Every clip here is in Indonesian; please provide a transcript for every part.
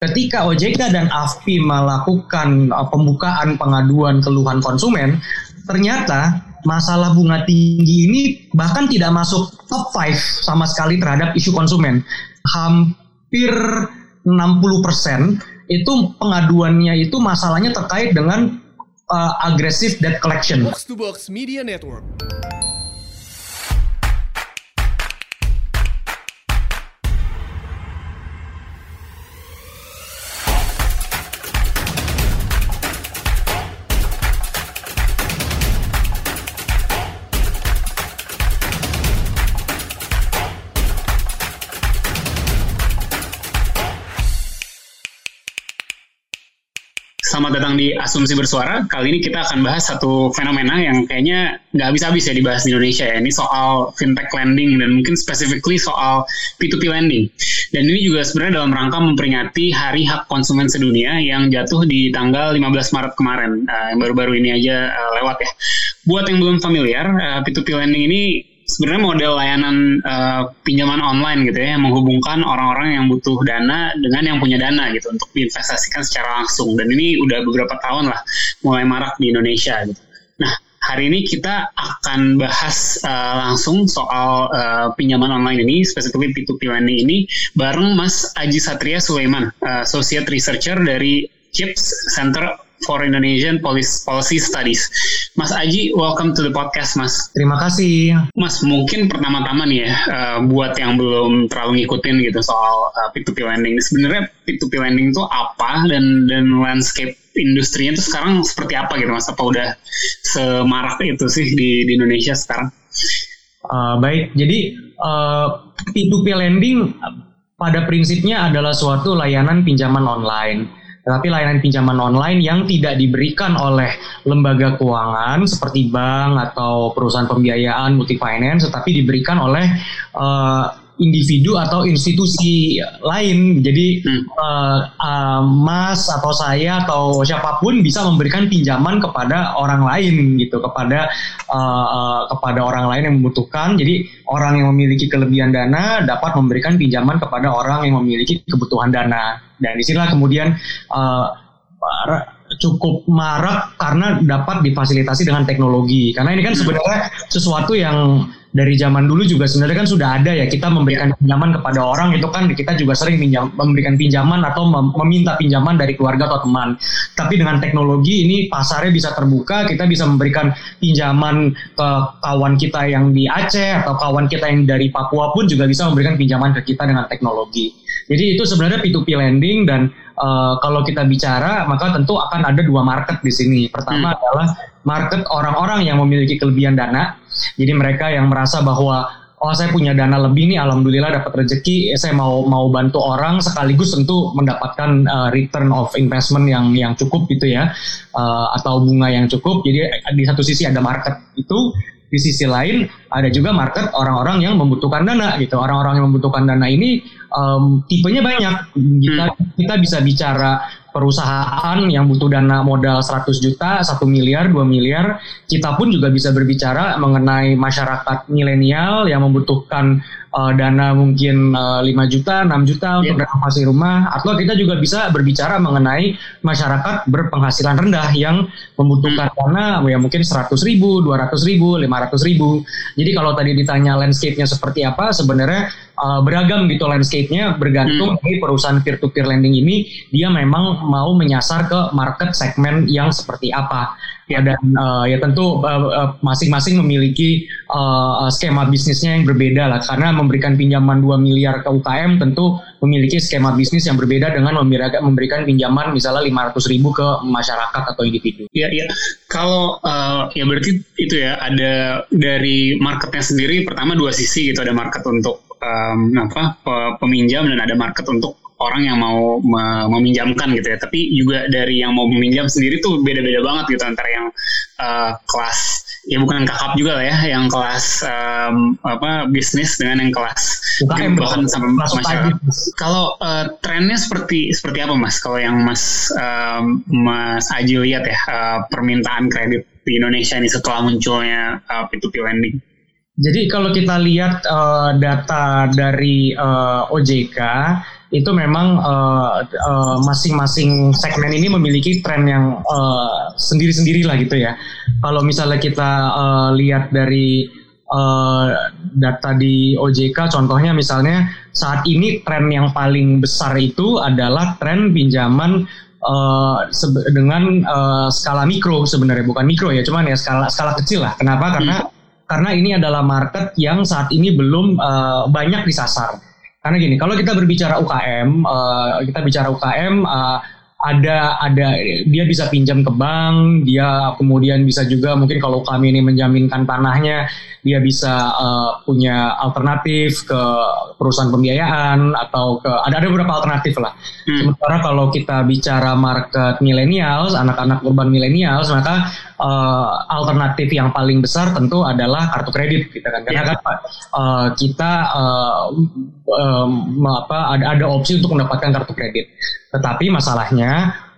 ketika OJK dan AFPI melakukan uh, pembukaan pengaduan keluhan konsumen, ternyata masalah bunga tinggi ini bahkan tidak masuk top 5 sama sekali terhadap isu konsumen. Hampir 60% itu pengaduannya itu masalahnya terkait dengan uh, aggressive debt collection. Box to Box Media Network. Selamat datang di Asumsi Bersuara. Kali ini kita akan bahas satu fenomena yang kayaknya nggak habis-habis ya dibahas di Indonesia ya. Ini soal fintech lending dan mungkin specifically soal P2P lending. Dan ini juga sebenarnya dalam rangka memperingati Hari Hak Konsumen Sedunia yang jatuh di tanggal 15 Maret kemarin. Uh, yang baru-baru ini aja uh, lewat ya. Buat yang belum familiar, uh, P2P lending ini sebenarnya model layanan uh, pinjaman online gitu ya yang menghubungkan orang-orang yang butuh dana dengan yang punya dana gitu untuk diinvestasikan secara langsung dan ini udah beberapa tahun lah mulai marak di Indonesia gitu. Nah hari ini kita akan bahas uh, langsung soal uh, pinjaman online ini, specifically P2P lending ini, bareng Mas Aji Satria Sulaiman, uh, Associate Researcher dari CHIPS Center for Indonesian Policy Studies. Mas Aji, welcome to the podcast, Mas. Terima kasih. Mas, mungkin pertama-tama nih ya, uh, buat yang belum terlalu ngikutin gitu soal uh, P2P lending. Sebenarnya P2P lending itu apa dan dan landscape industrinya itu sekarang seperti apa gitu, Mas? Apa udah semarak itu sih di, di Indonesia sekarang? Uh, baik, jadi uh, P2P lending pada prinsipnya adalah suatu layanan pinjaman online tetapi layanan pinjaman online yang tidak diberikan oleh lembaga keuangan seperti bank atau perusahaan pembiayaan multi finance, tetapi diberikan oleh uh, individu atau institusi lain. Jadi hmm. uh, uh, Mas atau saya atau siapa pun bisa memberikan pinjaman kepada orang lain gitu, kepada uh, uh, kepada orang lain yang membutuhkan. Jadi orang yang memiliki kelebihan dana dapat memberikan pinjaman kepada orang yang memiliki kebutuhan dana. Dan di sinilah kemudian uh, cukup marak karena dapat difasilitasi dengan teknologi. Karena ini kan sebenarnya sesuatu yang dari zaman dulu juga sebenarnya kan sudah ada ya kita memberikan pinjaman kepada orang itu kan kita juga sering pinjam, memberikan pinjaman atau meminta pinjaman dari keluarga atau teman. Tapi dengan teknologi ini pasarnya bisa terbuka, kita bisa memberikan pinjaman ke kawan kita yang di Aceh atau kawan kita yang dari Papua pun juga bisa memberikan pinjaman ke kita dengan teknologi. Jadi itu sebenarnya P2P lending dan uh, kalau kita bicara maka tentu akan ada dua market di sini. Pertama hmm. adalah market orang-orang yang memiliki kelebihan dana. Jadi mereka yang merasa bahwa oh saya punya dana lebih nih alhamdulillah dapat rezeki saya mau mau bantu orang sekaligus tentu mendapatkan uh, return of investment yang yang cukup gitu ya uh, atau bunga yang cukup. Jadi di satu sisi ada market itu di sisi lain ada juga market orang-orang yang membutuhkan dana gitu. Orang-orang yang membutuhkan dana ini um, tipenya banyak. Kita hmm. kita bisa bicara perusahaan yang butuh dana modal 100 juta, 1 miliar, 2 miliar, kita pun juga bisa berbicara mengenai masyarakat milenial yang membutuhkan uh, dana mungkin uh, eh, 5 juta, 6 juta yeah. untuk renovasi rumah, atau kita juga bisa berbicara mengenai masyarakat berpenghasilan rendah yang membutuhkan hmm. dana ya mungkin 100 ribu, 200 ribu, 500 ribu. Jadi kalau tadi ditanya landscape-nya seperti apa, sebenarnya uh, beragam gitu landscape-nya bergantung hmm. dari perusahaan peer-to-peer lending ini dia memang mau menyasar ke market segmen yang seperti apa ya dan uh, ya tentu masing-masing uh, memiliki uh, skema bisnisnya yang berbeda lah karena memberikan pinjaman 2 miliar ke UKM tentu memiliki skema bisnis yang berbeda dengan memberikan pinjaman misalnya 500 ribu ke masyarakat atau individu. Iya iya kalau uh, ya berarti itu ya ada dari marketnya sendiri pertama dua sisi gitu ada market untuk um, apa peminjam dan ada market untuk orang yang mau meminjamkan gitu ya. Tapi juga dari yang mau meminjam sendiri tuh beda-beda banget gitu antara yang uh, kelas ya bukan kakap juga lah ya, yang kelas um, apa bisnis dengan yang kelas UKM bahkan sampai masyarakat. Kalau uh, trennya seperti seperti apa mas? Kalau yang mas um, mas Aji lihat ya uh, permintaan kredit di Indonesia ini setelah munculnya uh, P2P lending. Jadi kalau kita lihat uh, data dari uh, OJK itu memang uh, uh, masing-masing segmen ini memiliki tren yang uh, sendiri-sendiri lah gitu ya. Kalau misalnya kita uh, lihat dari uh, data di OJK, contohnya misalnya saat ini tren yang paling besar itu adalah tren pinjaman uh, dengan uh, skala mikro sebenarnya bukan mikro ya, cuman ya skala skala kecil lah. Kenapa? Karena. Karena ini adalah market yang saat ini belum uh, banyak disasar. Karena gini, kalau kita berbicara UKM, uh, eh, kita bicara UKM, uh, eh, ada ada dia bisa pinjam ke bank, dia kemudian bisa juga mungkin kalau kami ini menjaminkan tanahnya, dia bisa uh, punya alternatif ke perusahaan pembiayaan atau ke ada ada beberapa alternatif lah. Hmm. Sementara kalau kita bicara market milenials, anak-anak urban milenials, maka uh, alternatif yang paling besar tentu adalah kartu kredit kita gitu kan. Karena yeah. kan uh, kita uh, um, apa ada ada opsi untuk mendapatkan kartu kredit. Tetapi masalahnya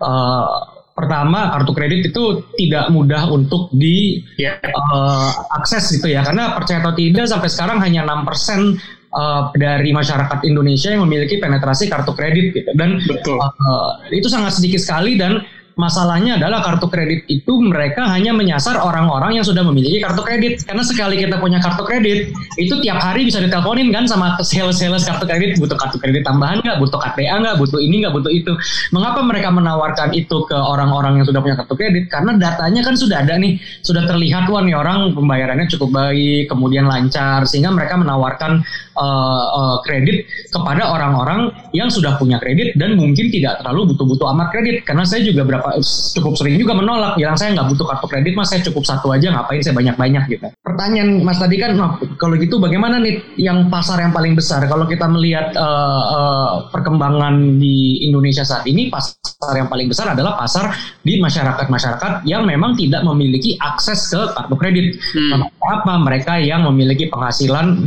uh, pertama kartu kredit itu tidak mudah untuk di yeah. uh, akses gitu ya karena percaya atau tidak sampai sekarang hanya enam persen uh, dari masyarakat Indonesia yang memiliki penetrasi kartu kredit gitu dan Betul. Uh, itu sangat sedikit sekali dan masalahnya adalah kartu kredit itu mereka hanya menyasar orang-orang yang sudah memiliki kartu kredit. Karena sekali kita punya kartu kredit, itu tiap hari bisa diteleponin kan sama sales-sales kartu kredit, butuh kartu kredit tambahan nggak, butuh KTA nggak, butuh ini nggak, butuh itu. Mengapa mereka menawarkan itu ke orang-orang yang sudah punya kartu kredit? Karena datanya kan sudah ada nih, sudah terlihat wah nih orang pembayarannya cukup baik, kemudian lancar, sehingga mereka menawarkan uh, uh, kredit kepada orang-orang yang sudah punya kredit dan mungkin tidak terlalu butuh-butuh amat kredit. Karena saya juga berapa beberapa cukup sering juga menolak. Bilang saya nggak butuh kartu kredit mas. Saya cukup satu aja ngapain saya banyak banyak gitu. Pertanyaan mas tadi kan nah, kalau gitu bagaimana nih yang pasar yang paling besar? Kalau kita melihat uh, uh, perkembangan di Indonesia saat ini pasar yang paling besar adalah pasar di masyarakat masyarakat yang memang tidak memiliki akses ke kartu kredit. Hmm. apa? Mereka yang memiliki penghasilan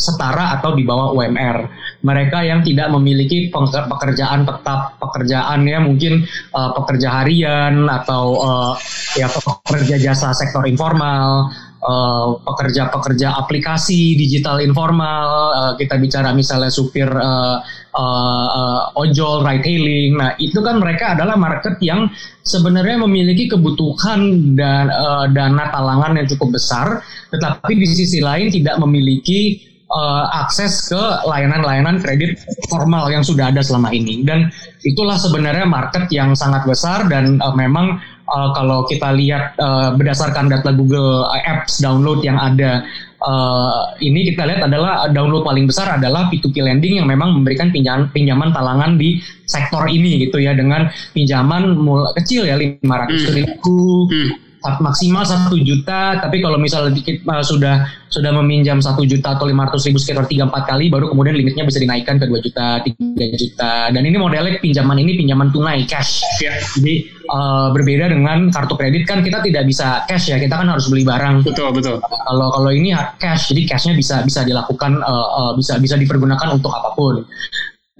setara atau di bawah UMR. Mereka yang tidak memiliki pekerjaan tetap, pekerjaannya mungkin uh, pekerja harian atau uh, ya pekerja jasa sektor informal, uh, pekerja-pekerja aplikasi digital informal, uh, kita bicara misalnya supir uh, uh, uh, ojol, ride hailing. Nah, itu kan mereka adalah market yang sebenarnya memiliki kebutuhan dan uh, dana talangan yang cukup besar, tetapi di sisi lain tidak memiliki uh, akses ke layanan-layanan kredit formal yang sudah ada selama ini dan itulah sebenarnya market yang sangat besar dan uh, memang uh, kalau kita lihat uh, berdasarkan data Google Apps download yang ada uh, ini kita lihat adalah download paling besar adalah P2P lending yang memang memberikan pinjaman pinjaman talangan di sektor ini gitu ya dengan pinjaman mulai kecil ya 500 hmm. ribu hmm maksimal satu juta tapi kalau misalnya dikit uh, sudah sudah meminjam satu juta atau lima ratus ribu sekitar tiga empat kali baru kemudian limitnya bisa dinaikkan ke dua juta tiga juta. Dan ini modelnya pinjaman ini pinjaman tunai cash. Yeah. jadi uh, berbeda dengan kartu kredit kan kita tidak bisa cash ya kita kan harus beli barang. Betul betul. Kalau kalau ini cash jadi cashnya bisa bisa dilakukan uh, uh, bisa bisa dipergunakan untuk apa pun.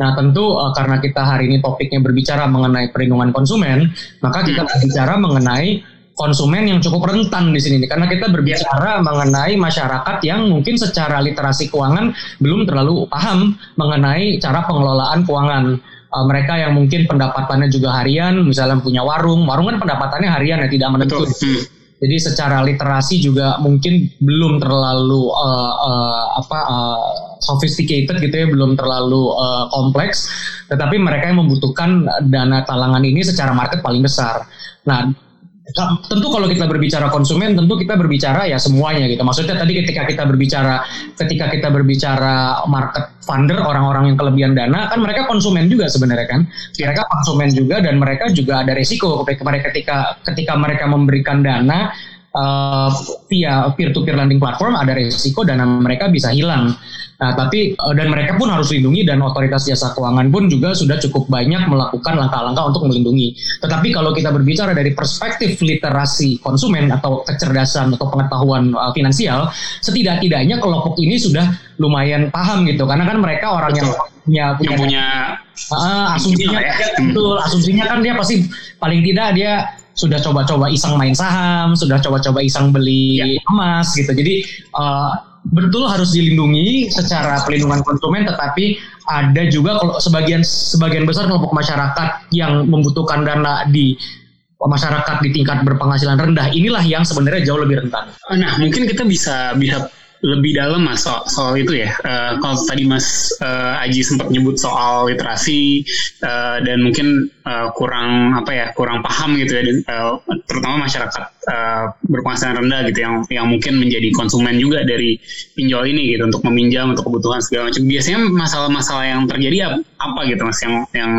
Nah tentu uh, karena kita hari ini topiknya berbicara mengenai perlindungan konsumen, maka kita hmm. berbicara mengenai konsumen yang cukup rentan di sini karena kita berbicara ya. mengenai masyarakat yang mungkin secara literasi keuangan belum terlalu paham mengenai cara pengelolaan keuangan. Uh, mereka yang mungkin pendapatannya juga harian, misalnya punya warung, warung kan pendapatannya harian ya tidak menentu. Hmm. Jadi secara literasi juga mungkin belum terlalu uh, uh, apa uh, sophisticated gitu ya, belum terlalu uh, kompleks. Tetapi mereka yang membutuhkan dana talangan ini secara market paling besar. Nah, tentu kalau kita berbicara konsumen tentu kita berbicara ya semuanya gitu. Maksudnya tadi ketika kita berbicara ketika kita berbicara market funder orang-orang yang kelebihan dana kan mereka konsumen juga sebenarnya kan. Mereka konsumen juga dan mereka juga ada resiko. Ketika ketika mereka memberikan dana uh, via peer to peer lending platform ada resiko dana mereka bisa hilang Nah, tapi uh, dan mereka pun harus lindungi dan otoritas jasa keuangan pun juga sudah cukup banyak melakukan langkah-langkah untuk melindungi. Tetapi kalau kita berbicara dari perspektif literasi konsumen atau kecerdasan atau pengetahuan uh, finansial, setidak-tidaknya kelompok ini sudah lumayan paham gitu karena kan mereka orang yang punya punya, yang punya uh, asumsinya ya. betul asumsinya kan dia pasti paling tidak dia sudah coba-coba iseng main saham, sudah coba-coba iseng beli ya. emas gitu. Jadi uh, betul harus dilindungi secara pelindungan konsumen tetapi ada juga kalau sebagian sebagian besar kelompok masyarakat yang membutuhkan dana di masyarakat di tingkat berpenghasilan rendah inilah yang sebenarnya jauh lebih rentan. Nah, mungkin kita bisa bisa lebih dalam mas soal, soal itu ya. Uh, kalau tadi mas uh, Aji sempat nyebut soal literasi uh, dan mungkin uh, kurang apa ya kurang paham gitu ya, uh, terutama masyarakat uh, berpenghasilan rendah gitu yang yang mungkin menjadi konsumen juga dari pinjol ini gitu untuk meminjam untuk kebutuhan segala macam. Biasanya masalah-masalah yang terjadi apa gitu mas yang yang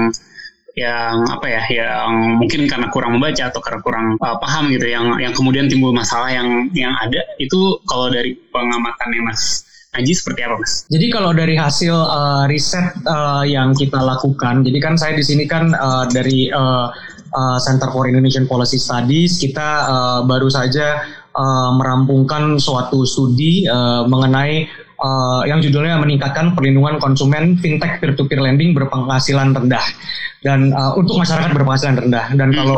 yang apa ya yang mungkin karena kurang membaca atau karena kurang uh, paham gitu yang yang kemudian timbul masalah yang yang ada itu kalau dari pengamatannya Mas Aji seperti apa mas? Jadi kalau dari hasil uh, riset uh, yang kita lakukan, jadi kan saya di sini kan uh, dari uh, uh, Center for Indonesian Policy Studies kita uh, baru saja uh, merampungkan suatu studi uh, mengenai uh, yang judulnya meningkatkan perlindungan konsumen fintech peer-to-peer lending berpenghasilan rendah. Dan uh, untuk masyarakat berpenghasilan rendah. Dan hmm. kalau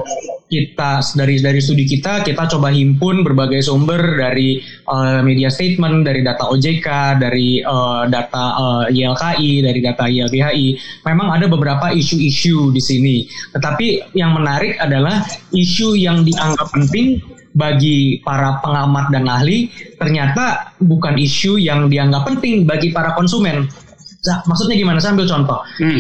kita dari dari studi kita kita coba himpun berbagai sumber dari uh, media statement dari data OJK dari uh, data uh, YLKI dari data YLBHI memang ada beberapa isu-isu di sini. Tetapi yang menarik adalah isu yang dianggap penting bagi para pengamat dan ahli ternyata bukan isu yang dianggap penting bagi para konsumen. Nah, maksudnya gimana? Saya ambil contoh. Hmm.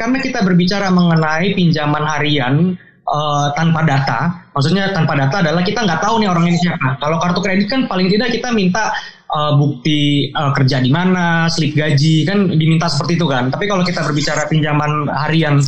Karena kita berbicara mengenai pinjaman harian uh, tanpa data, maksudnya tanpa data adalah kita nggak tahu nih orang ini siapa. Kalau kartu kredit kan paling tidak kita minta uh, bukti uh, kerja di mana, slip gaji kan diminta seperti itu kan. Tapi kalau kita berbicara pinjaman harian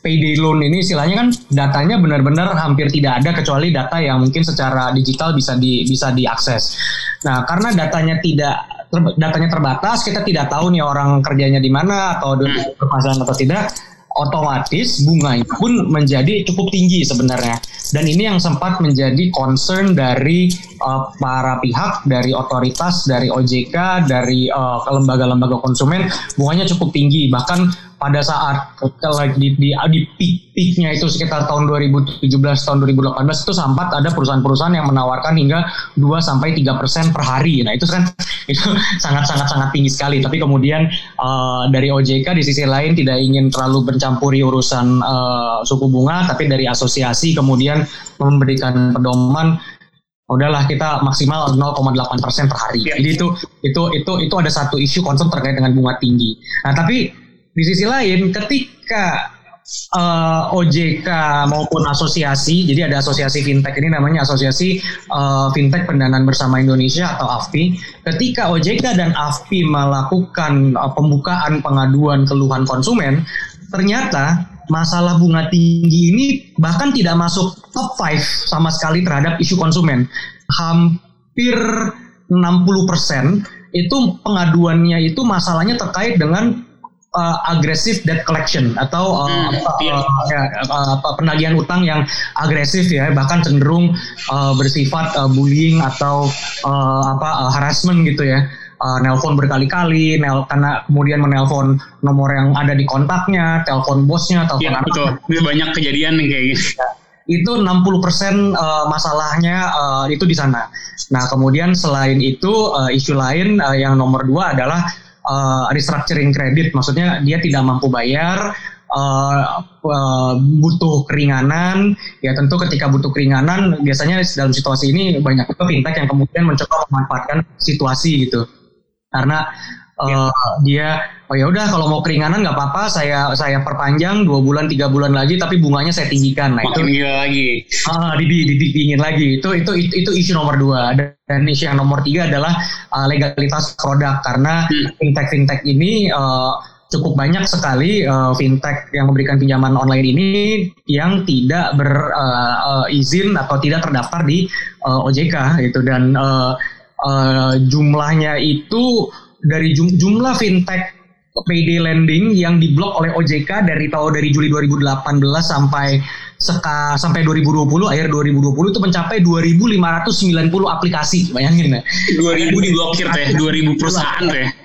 payday loan ini istilahnya kan datanya benar-benar hampir tidak ada kecuali data yang mungkin secara digital bisa di bisa diakses. Nah, karena datanya tidak ter, datanya terbatas, kita tidak tahu nih orang kerjanya di mana atau bermasalah atau tidak otomatis bunganya pun menjadi cukup tinggi sebenarnya. Dan ini yang sempat menjadi concern dari uh, para pihak, dari otoritas, dari OJK, dari uh, lembaga-lembaga konsumen, bunganya cukup tinggi. Bahkan pada saat lagi di, di, di peak-peaknya itu sekitar tahun 2017 tahun 2018 itu sempat ada perusahaan-perusahaan yang menawarkan hingga 2 sampai 3 persen per hari. Nah itu kan itu sangat sangat sangat tinggi sekali. Tapi kemudian uh, dari OJK di sisi lain tidak ingin terlalu mencampuri urusan uh, suku bunga, tapi dari asosiasi kemudian memberikan pedoman udahlah kita maksimal 0,8 persen per hari. Jadi itu itu itu itu ada satu isu concern terkait dengan bunga tinggi. Nah tapi di sisi lain ketika uh, eh, OJK maupun asosiasi, jadi ada asosiasi fintech ini namanya Asosiasi uh, Fintech Pendanaan Bersama Indonesia atau AFPI. Ketika OJK dan AFPI melakukan uh, pembukaan pengaduan keluhan konsumen, ternyata masalah bunga tinggi ini bahkan tidak masuk top 5 sama sekali terhadap isu konsumen. Hampir 60% itu pengaduannya itu masalahnya terkait dengan uh, agresif debt collection atau uh, hmm, apa, iya. uh, ya, apa penagihan utang yang agresif ya bahkan cenderung uh, bersifat uh, bullying atau uh, apa uh, harassment gitu ya uh, nelpon berkali-kali, nel karena kemudian menelpon nomor yang ada di kontaknya, telepon bosnya, telepon ya, betul. Ini banyak kejadian nih kayak gitu. Ya, itu 60% uh, masalahnya uh, itu di sana. Nah, kemudian selain itu uh, isu lain uh, yang nomor dua adalah uh, restructuring kredit, maksudnya dia tidak mampu bayar, uh, uh, butuh keringanan. Ya tentu ketika butuh keringanan, biasanya dalam situasi ini banyak juga fintech yang kemudian mencoba memanfaatkan situasi gitu, karena uh, dia oh ya udah kalau mau keringanan nggak apa-apa saya saya perpanjang dua bulan tiga bulan lagi tapi bunganya saya tinggikan. Nah itu lagi. Ah di, dingin lagi. Itu, itu itu itu isu nomor dua. Dan isu yang nomor tiga adalah uh, legalitas produk. Karena hmm. fintech fintech ini uh, cukup banyak sekali uh, fintech yang memberikan pinjaman online ini yang tidak berizin uh, uh, atau tidak terdaftar di uh, OJK gitu. Dan uh, uh, jumlahnya itu dari jumlah fintech PD lending yang diblok oleh OJK dari tahun dari Juli 2018 sampai seka, sampai 2020 akhir 2020 itu mencapai 2.590 aplikasi. Bayangin ya. 2000 diblokir teh 2000 perusahaan teh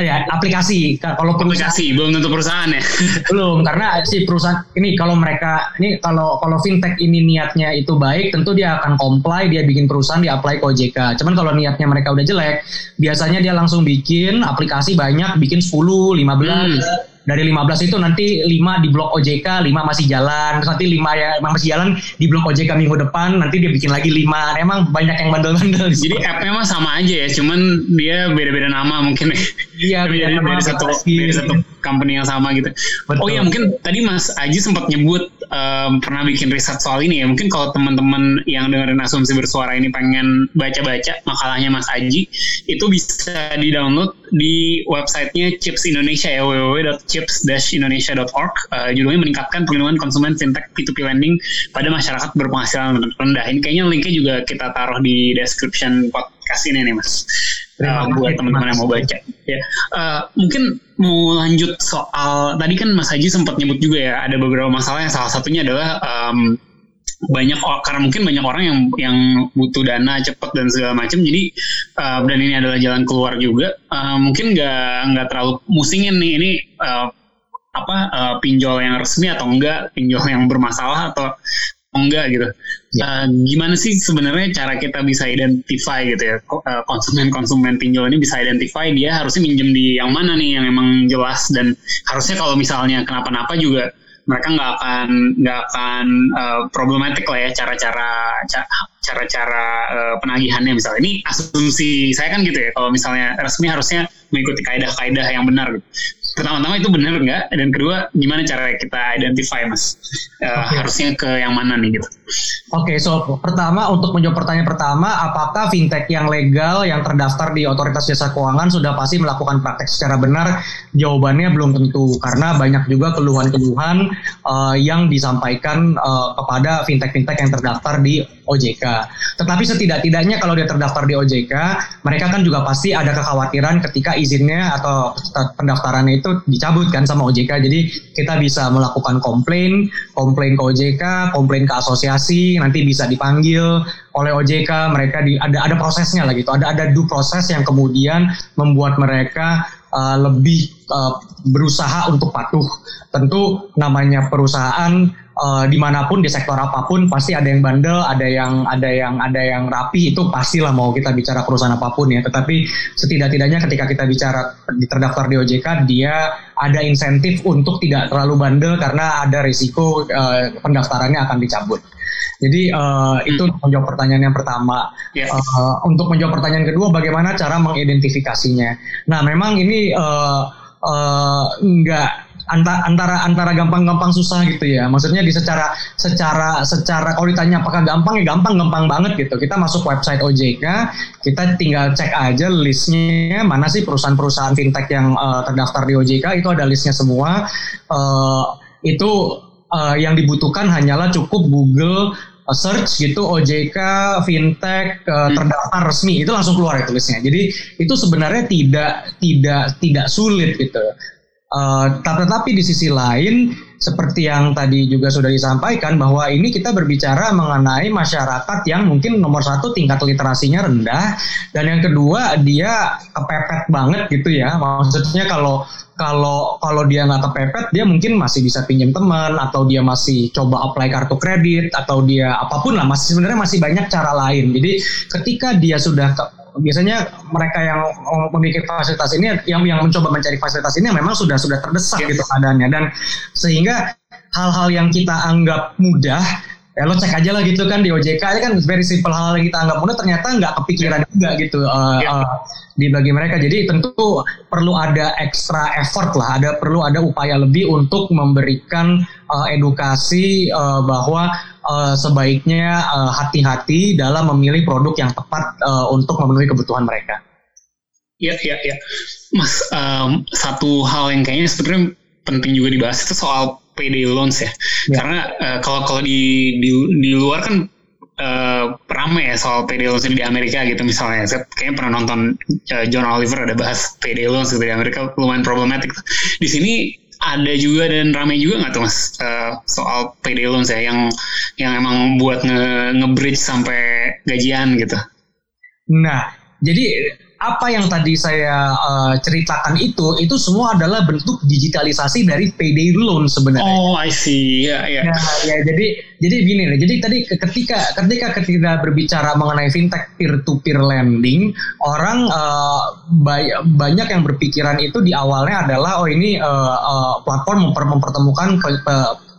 ya aplikasi. Kalau aplikasi belum tentu perusahaan ya. Belum karena si perusahaan ini kalau mereka ini kalau kalau fintech ini niatnya itu baik tentu dia akan comply dia bikin perusahaan dia apply ke OJK cuman kalau niatnya mereka udah jelek biasanya dia langsung bikin aplikasi banyak bikin 10 15 hmm dari 15 itu nanti 5 di blok OJK, 5 masih jalan, terus nanti 5 ya masih jalan di blok OJK minggu depan, nanti dia bikin lagi 5. Emang banyak yang bandel-bandel. Jadi app-nya mah sama aja ya, cuman dia beda-beda nama mungkin. Iya, beda dari, nama dari satu dari satu company yang sama gitu. Betul. Oh iya, mungkin tadi Mas Aji sempat nyebut um, pernah bikin riset soal ini ya. Mungkin kalau teman-teman yang dengerin asumsi bersuara ini pengen baca-baca makalahnya Mas Aji, itu bisa di-download di websitenya Chips Indonesia ya www chips-indonesia.org uh, judulnya meningkatkan perlindungan konsumen fintech P2P lending pada masyarakat berpenghasilan rendah. Ini kayaknya linknya juga kita taruh di description podcast ini nih mas. Uh, buat teman-teman yang mau baca. Ya, uh, mungkin mau lanjut soal tadi kan Mas Haji sempat nyebut juga ya ada beberapa masalah yang salah satunya adalah um, banyak karena mungkin banyak orang yang yang butuh dana cepat dan segala macam jadi uh, dan ini adalah jalan keluar juga uh, mungkin nggak nggak terlalu musingin nih ini uh, apa uh, pinjol yang resmi atau enggak pinjol yang bermasalah atau enggak gitu. Ya. uh, gimana sih sebenarnya cara kita bisa identify gitu ya? Konsumen-konsumen pinjol ini bisa identify dia harusnya minjem di yang mana nih yang emang jelas dan harusnya kalau misalnya kenapa-napa juga mereka nggak akan nggak akan uh, problematik lah ya cara-cara cara-cara uh, penagihannya. Misalnya ini asumsi saya kan gitu ya kalau misalnya resmi harusnya mengikuti kaidah-kaidah yang benar gitu pertama-tama itu benar nggak? Dan kedua gimana cara kita identify mas? Uh, eh, okay. harusnya ke yang mana nih gitu? Oke okay, so pertama untuk menjawab pertanyaan pertama apakah fintech yang legal yang terdaftar di otoritas jasa keuangan sudah pasti melakukan praktek secara benar? Jawabannya belum tentu karena banyak juga keluhan-keluhan uh, yang disampaikan uh, kepada fintech-fintech yang terdaftar di OJK tetapi setidak-tidaknya kalau dia terdaftar di OJK mereka kan juga pasti ada kekhawatiran ketika izinnya atau pendaftarannya itu dicabut kan sama OJK. Jadi kita bisa melakukan komplain, komplain ke OJK, komplain ke asosiasi, nanti bisa dipanggil oleh OJK. Mereka di, ada ada prosesnya lah gitu. Ada ada due proses yang kemudian membuat mereka uh, lebih uh, berusaha untuk patuh. Tentu namanya perusahaan uh, di mana pun di sektor apa pun pasti ada yang bandel, ada yang ada yang ada yang rapi itu pastilah mau kita bicara perusahaan apa pun ya. Tetapi setidak-tidaknya ketika kita bicara terdaftar di OJK dia ada insentif untuk tidak terlalu bandel karena ada risiko uh, pendaftarannya akan dicabut. Jadi uh, itu hmm. menjawab pertanyaan yang pertama. Yeah. Ya. Uh, untuk menjawab pertanyaan kedua, bagaimana cara mengidentifikasinya? Nah, memang ini uh, uh, enggak antara antara antara gampang-gampang susah gitu ya. Maksudnya di secara secara secara kalau ditanya apakah gampang ya gampang gampang banget gitu. Kita masuk website OJK, kita tinggal cek aja listnya mana sih perusahaan-perusahaan fintech yang uh, terdaftar di OJK itu ada listnya semua. Uh, itu uh, yang dibutuhkan hanyalah cukup Google search gitu OJK fintech uh, terdaftar resmi itu langsung keluar itu listnya. Jadi itu sebenarnya tidak tidak tidak sulit gitu. Uh, tetapi di sisi lain seperti yang tadi juga sudah disampaikan bahwa ini kita berbicara mengenai masyarakat yang mungkin nomor satu tingkat literasinya rendah. Dan yang kedua dia kepepet banget gitu ya. Maksudnya kalau kalau kalau dia nggak kepepet dia mungkin masih bisa pinjam teman atau dia masih coba apply kartu kredit atau dia apa pun lah masih sebenarnya masih banyak cara lain. Jadi ketika dia sudah biasanya mereka yang memiliki fasilitas ini yang yang mencoba mencari fasilitas ini memang sudah sudah terdesak gitu keadaannya. Dan sehingga hal-hal yang kita anggap mudah ya lo cek aja lah gitu kan di OJK ini kan very simple hal yang kita anggap mudah ternyata nggak kepikiran juga gitu uh, uh, di bagi mereka. Jadi tentu perlu ada extra effort lah ada perlu ada upaya lebih untuk memberikan uh, edukasi uh, bahwa uh, sebaiknya hati-hati uh, dalam memilih produk yang tepat uh, untuk memenuhi kebutuhan mereka. Iya iya iya, Mas um, satu hal yang kayaknya sebenarnya penting juga dibahas itu soal PD loans ya. ya. Karena uh, kalau kalau di, di di luar kan uh, rame ya soal PD loans di Amerika gitu misalnya. Saya kayaknya pernah nonton uh, John Oliver ada bahas PD loans gitu di Amerika lumayan problematik. Di sini ada juga dan rame juga nggak tuh mas uh, soal PD loans ya yang yang emang buat nge, nge sampai gajian gitu. Nah jadi apa yang tadi saya uh, ceritakan itu itu semua adalah bentuk digitalisasi dari payday loan sebenarnya. Oh, I see. Ya, yeah, ya. Yeah. ya, jadi jadi gini nih. Jadi tadi ketika ketika ketika berbicara mengenai fintech peer to peer lending, orang uh, banyak yang berpikiran itu di awalnya adalah oh ini uh, uh, platform memper mempertemukan pe pe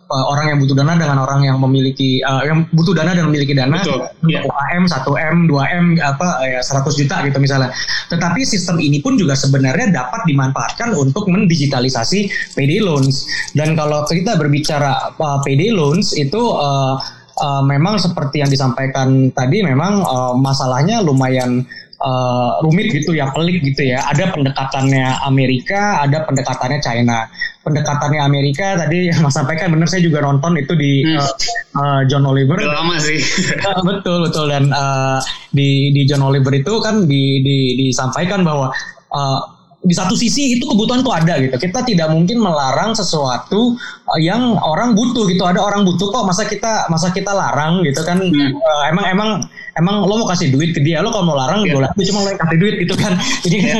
uh, orang yang butuh dana dengan orang yang memiliki uh, yang butuh dana dan memiliki dana Betul. yeah. UKM 1M, 2M apa ya 100 juta gitu misalnya. Tetapi sistem ini pun juga sebenarnya dapat dimanfaatkan untuk mendigitalisasi PD loans. Dan kalau kita berbicara uh, PD loans itu uh, uh, memang seperti yang disampaikan tadi memang uh, masalahnya lumayan uh, rumit gitu ya, pelik gitu ya. Ada pendekatannya Amerika, ada pendekatannya China. Pendekatannya Amerika tadi yang Mas sampaikan benar saya juga nonton itu di hmm. uh, uh, John Oliver. Udah lama sih. uh, betul betul dan uh, di di John Oliver itu kan di, di disampaikan bahwa uh, di satu sisi itu kebutuhan tuh ada gitu. Kita tidak mungkin melarang sesuatu yang orang butuh gitu. Ada orang butuh kok masa kita masa kita larang gitu kan. Hmm. Uh, emang emang emang lo mau kasih duit ke dia? Lo kalau mau larang yeah. gue cuma lo yang kasih duit gitu kan. Jadi kan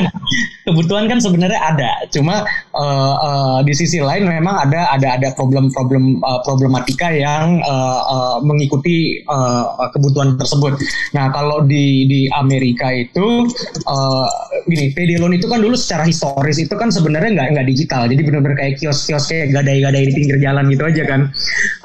kebutuhan kan sebenarnya ada. Cuma uh, uh, di sisi lain memang ada ada ada problem-problem uh, problematika yang uh, uh, mengikuti uh, kebutuhan tersebut. Nah kalau di di Amerika itu uh, gini PD loan itu kan dulu secara historis itu kan sebenarnya nggak nggak digital. Jadi benar-benar kayak kios-kios kayak gadai-gadai di pinggir jalan gitu aja kan.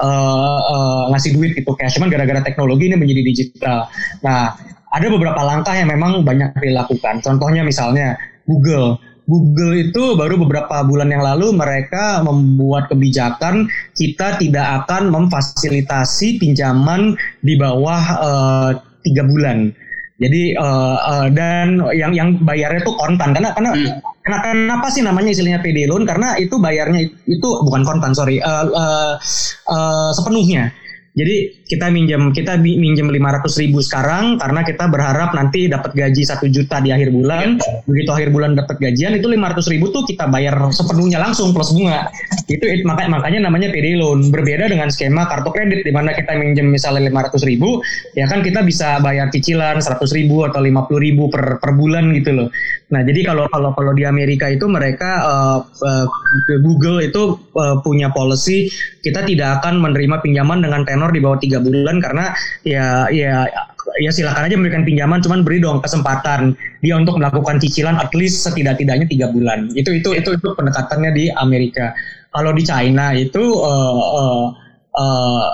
Uh, uh, ngasih duit gitu. Kayak cuman gara-gara teknologi ini menjadi digital Nah, ada beberapa langkah yang memang banyak dilakukan. Contohnya misalnya Google. Google itu baru beberapa bulan yang lalu mereka membuat kebijakan kita tidak akan memfasilitasi pinjaman di bawah uh, tiga bulan. Jadi uh, uh, dan yang yang bayarnya itu kontan karena karena hmm. kenapa, kenapa sih namanya istilahnya PD loan karena itu bayarnya itu bukan kontan sorry uh, uh, uh, sepenuhnya. Jadi kita minjem kita minjem 500 ribu sekarang karena kita berharap nanti dapat gaji satu juta di akhir bulan. Ya. Begitu akhir bulan dapat gajian itu 500 ribu tuh kita bayar sepenuhnya langsung plus bunga. Itu it, makanya makanya namanya PD loan. Berbeda dengan skema kartu kredit di mana kita minjem misalnya 500 ribu, ya kan kita bisa bayar cicilan 100 ribu atau 50 ribu per per bulan gitu loh. Nah jadi kalau kalau kalau di Amerika itu mereka uh, uh, Google itu uh, punya policy kita tidak akan menerima pinjaman dengan tenor di bawah tiga bulan karena ya ya ya silakan aja memberikan pinjaman cuman beri dong kesempatan dia untuk melakukan cicilan at least setidak-tidaknya tiga bulan. Itu itu itu itu pendekatannya di Amerika. Kalau di China itu uh, uh, uh,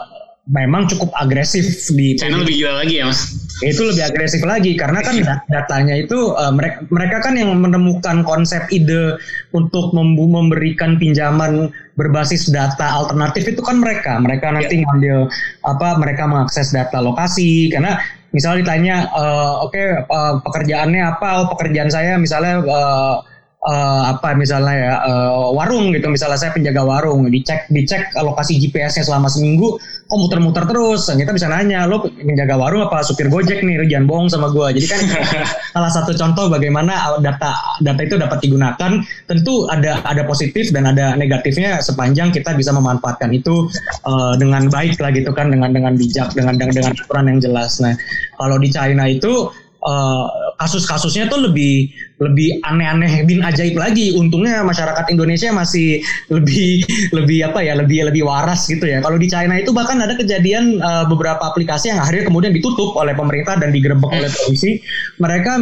memang cukup agresif di China lebih gila lagi ya mas itu lebih agresif lagi karena kan datanya itu uh, mereka mereka kan yang menemukan konsep ide untuk memberikan pinjaman berbasis data alternatif itu kan mereka. Mereka nanti yeah. ngambil apa mereka mengakses data lokasi. Karena misalnya ditanya uh, oke okay, uh, pekerjaannya apa? Oh, pekerjaan saya misalnya uh, uh, apa misalnya ya uh, warung gitu. Misalnya saya penjaga warung dicek dicek lokasi GPS-nya selama seminggu kok muter-muter terus? Kita bisa nanya lo penjaga warung apa supir gojek nih? Jangan bohong sama gue jadi kan salah satu contoh bagaimana data data itu dapat digunakan. Tentu ada ada positif dan ada negatifnya. Sepanjang kita bisa memanfaatkan itu uh, dengan baik lah gitu kan dengan dengan bijak dengan dengan, dengan aturan yang jelas. Nah kalau di China itu uh, kasus-kasusnya tuh lebih lebih aneh-aneh bin ajaib lagi. Untungnya masyarakat Indonesia masih lebih lebih apa ya lebih lebih waras gitu ya. Kalau di China itu bahkan ada kejadian uh, beberapa aplikasi yang akhirnya kemudian ditutup oleh pemerintah dan digerebek oleh polisi. Mereka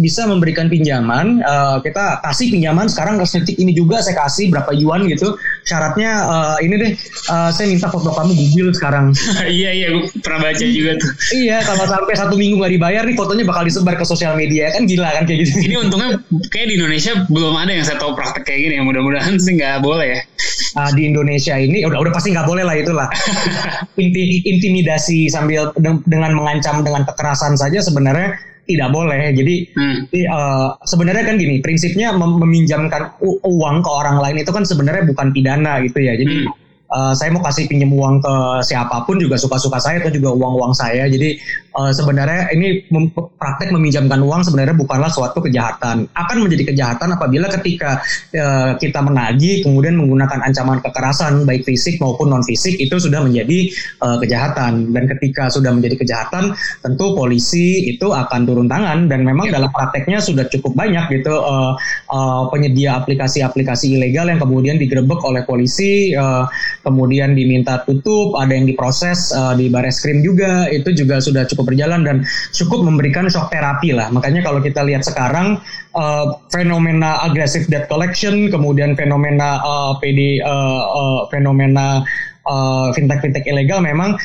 bisa memberikan pinjaman. Uh, kita kasih pinjaman sekarang detik ini juga saya kasih berapa yuan gitu. Syaratnya uh, ini deh uh, saya minta foto kamu Google sekarang. iya iya gue pernah baca juga tuh. iya kalau sampai satu minggu nggak dibayar nih fotonya bakal disebar ke sosial media kan gila kan kayak gitu. Ini untungnya kayak di Indonesia belum ada yang saya tahu praktek kayak gini ya. Mudah-mudahan sih nggak boleh ya. Uh, di Indonesia ini udah udah pasti nggak boleh lah itulah. Inti, intimidasi sambil dengan mengancam dengan kekerasan saja sebenarnya tidak boleh. Jadi hmm. uh, sebenarnya kan gini prinsipnya mem meminjamkan uang ke orang lain itu kan sebenarnya bukan pidana gitu ya. Jadi hmm uh, saya mau kasih pinjam uang ke siapa pun juga suka-suka saya atau juga uang-uang saya. Jadi uh, sebenarnya ini mem praktek meminjamkan uang sebenarnya bukanlah suatu kejahatan. Akan menjadi kejahatan apabila ketika uh, kita menagih kemudian menggunakan ancaman kekerasan baik fisik maupun non fisik itu sudah menjadi uh, kejahatan. Dan ketika sudah menjadi kejahatan, tentu polisi itu akan turun tangan dan memang dalam prakteknya sudah cukup banyak gitu uh, uh, penyedia aplikasi-aplikasi ilegal yang kemudian digerebek oleh polisi. Uh, kemudian diminta tutup, ada yang diproses uh, di baris krim juga, itu juga sudah cukup berjalan dan cukup memberikan shock terapi lah. Makanya kalau kita lihat sekarang uh, fenomena agresif debt collection, kemudian fenomena uh, PD, uh, uh, fenomena uh, fintech-fintech ilegal memang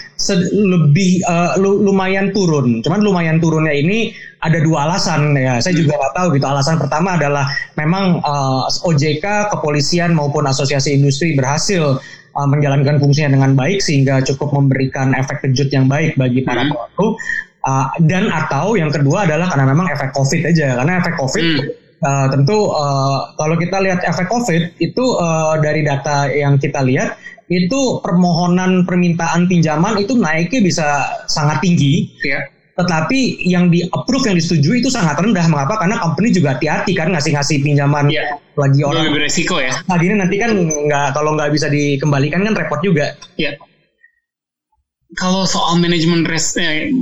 lebih uh, lumayan turun. Cuman lumayan turunnya ini ada dua alasan ya. Saya juga nggak tahu gitu. Alasan pertama adalah memang uh, OJK, kepolisian maupun asosiasi industri berhasil uh, menjalankan fungsinya dengan baik sehingga cukup memberikan efek kejut yang baik bagi para hmm. pelaku. Uh, dan atau yang kedua adalah karena memang efek COVID aja. Karena efek COVID hmm. uh, tentu uh, kalau kita lihat efek COVID itu uh, dari data yang kita lihat itu permohonan permintaan pinjaman itu naiknya bisa sangat tinggi. Ya tetapi yang di approve yang disetujui itu sangat rendah. Mengapa? Karena company juga hati-hati kan ngasih-ngasih pinjaman ya. lagi orang. Lebih beresiko ya. Nah ini nanti kan nggak kalau nggak bisa dikembalikan kan repot juga. Ya kalau soal manajemen risk eh,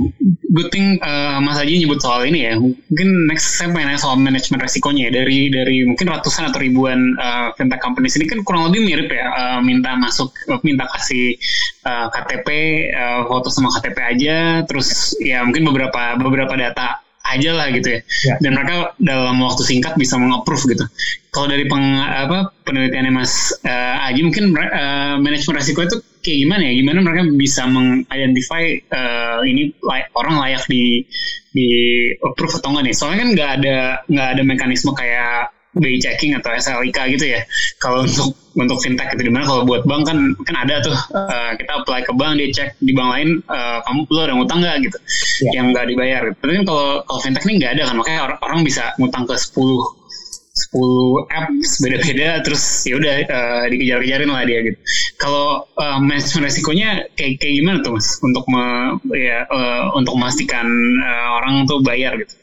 good thing uh, Mas Haji nyebut soal ini ya. Mungkin next saya pengen soal manajemen resikonya ya. Dari dari mungkin ratusan atau ribuan uh, fintech companies ini kan kurang lebih mirip ya. Uh, minta masuk, uh, minta kasih uh, KTP, uh, foto sama KTP aja. Terus ya mungkin beberapa beberapa data aja lah gitu ya. ya. Dan mereka dalam waktu singkat bisa mengapprove gitu. Kalau dari peng, apa penelitiannya Mas uh, Aji mungkin uh, manajemen resiko itu kayak gimana ya? Gimana mereka bisa mengidentify uh, ini lay orang layak di di approve atau enggak nih? Soalnya kan nggak ada nggak ada mekanisme kayak BI checking atau SLIK gitu ya. Kalau untuk untuk fintech itu di mana kalau buat bank kan kan ada tuh uh, kita apply ke bank dia cek di bank lain uh, kamu lo ada ngutang nggak gitu yeah. yang nggak dibayar. Tapi kan kalau kalau fintech ini nggak ada kan makanya orang, orang bisa ngutang ke 10 10 apps beda-beda terus ya udah uh, dikejar-kejarin lah dia gitu. Kalau uh, manajemen resikonya kayak kayak gimana tuh mas untuk me, ya uh, untuk memastikan uh, orang tuh bayar gitu.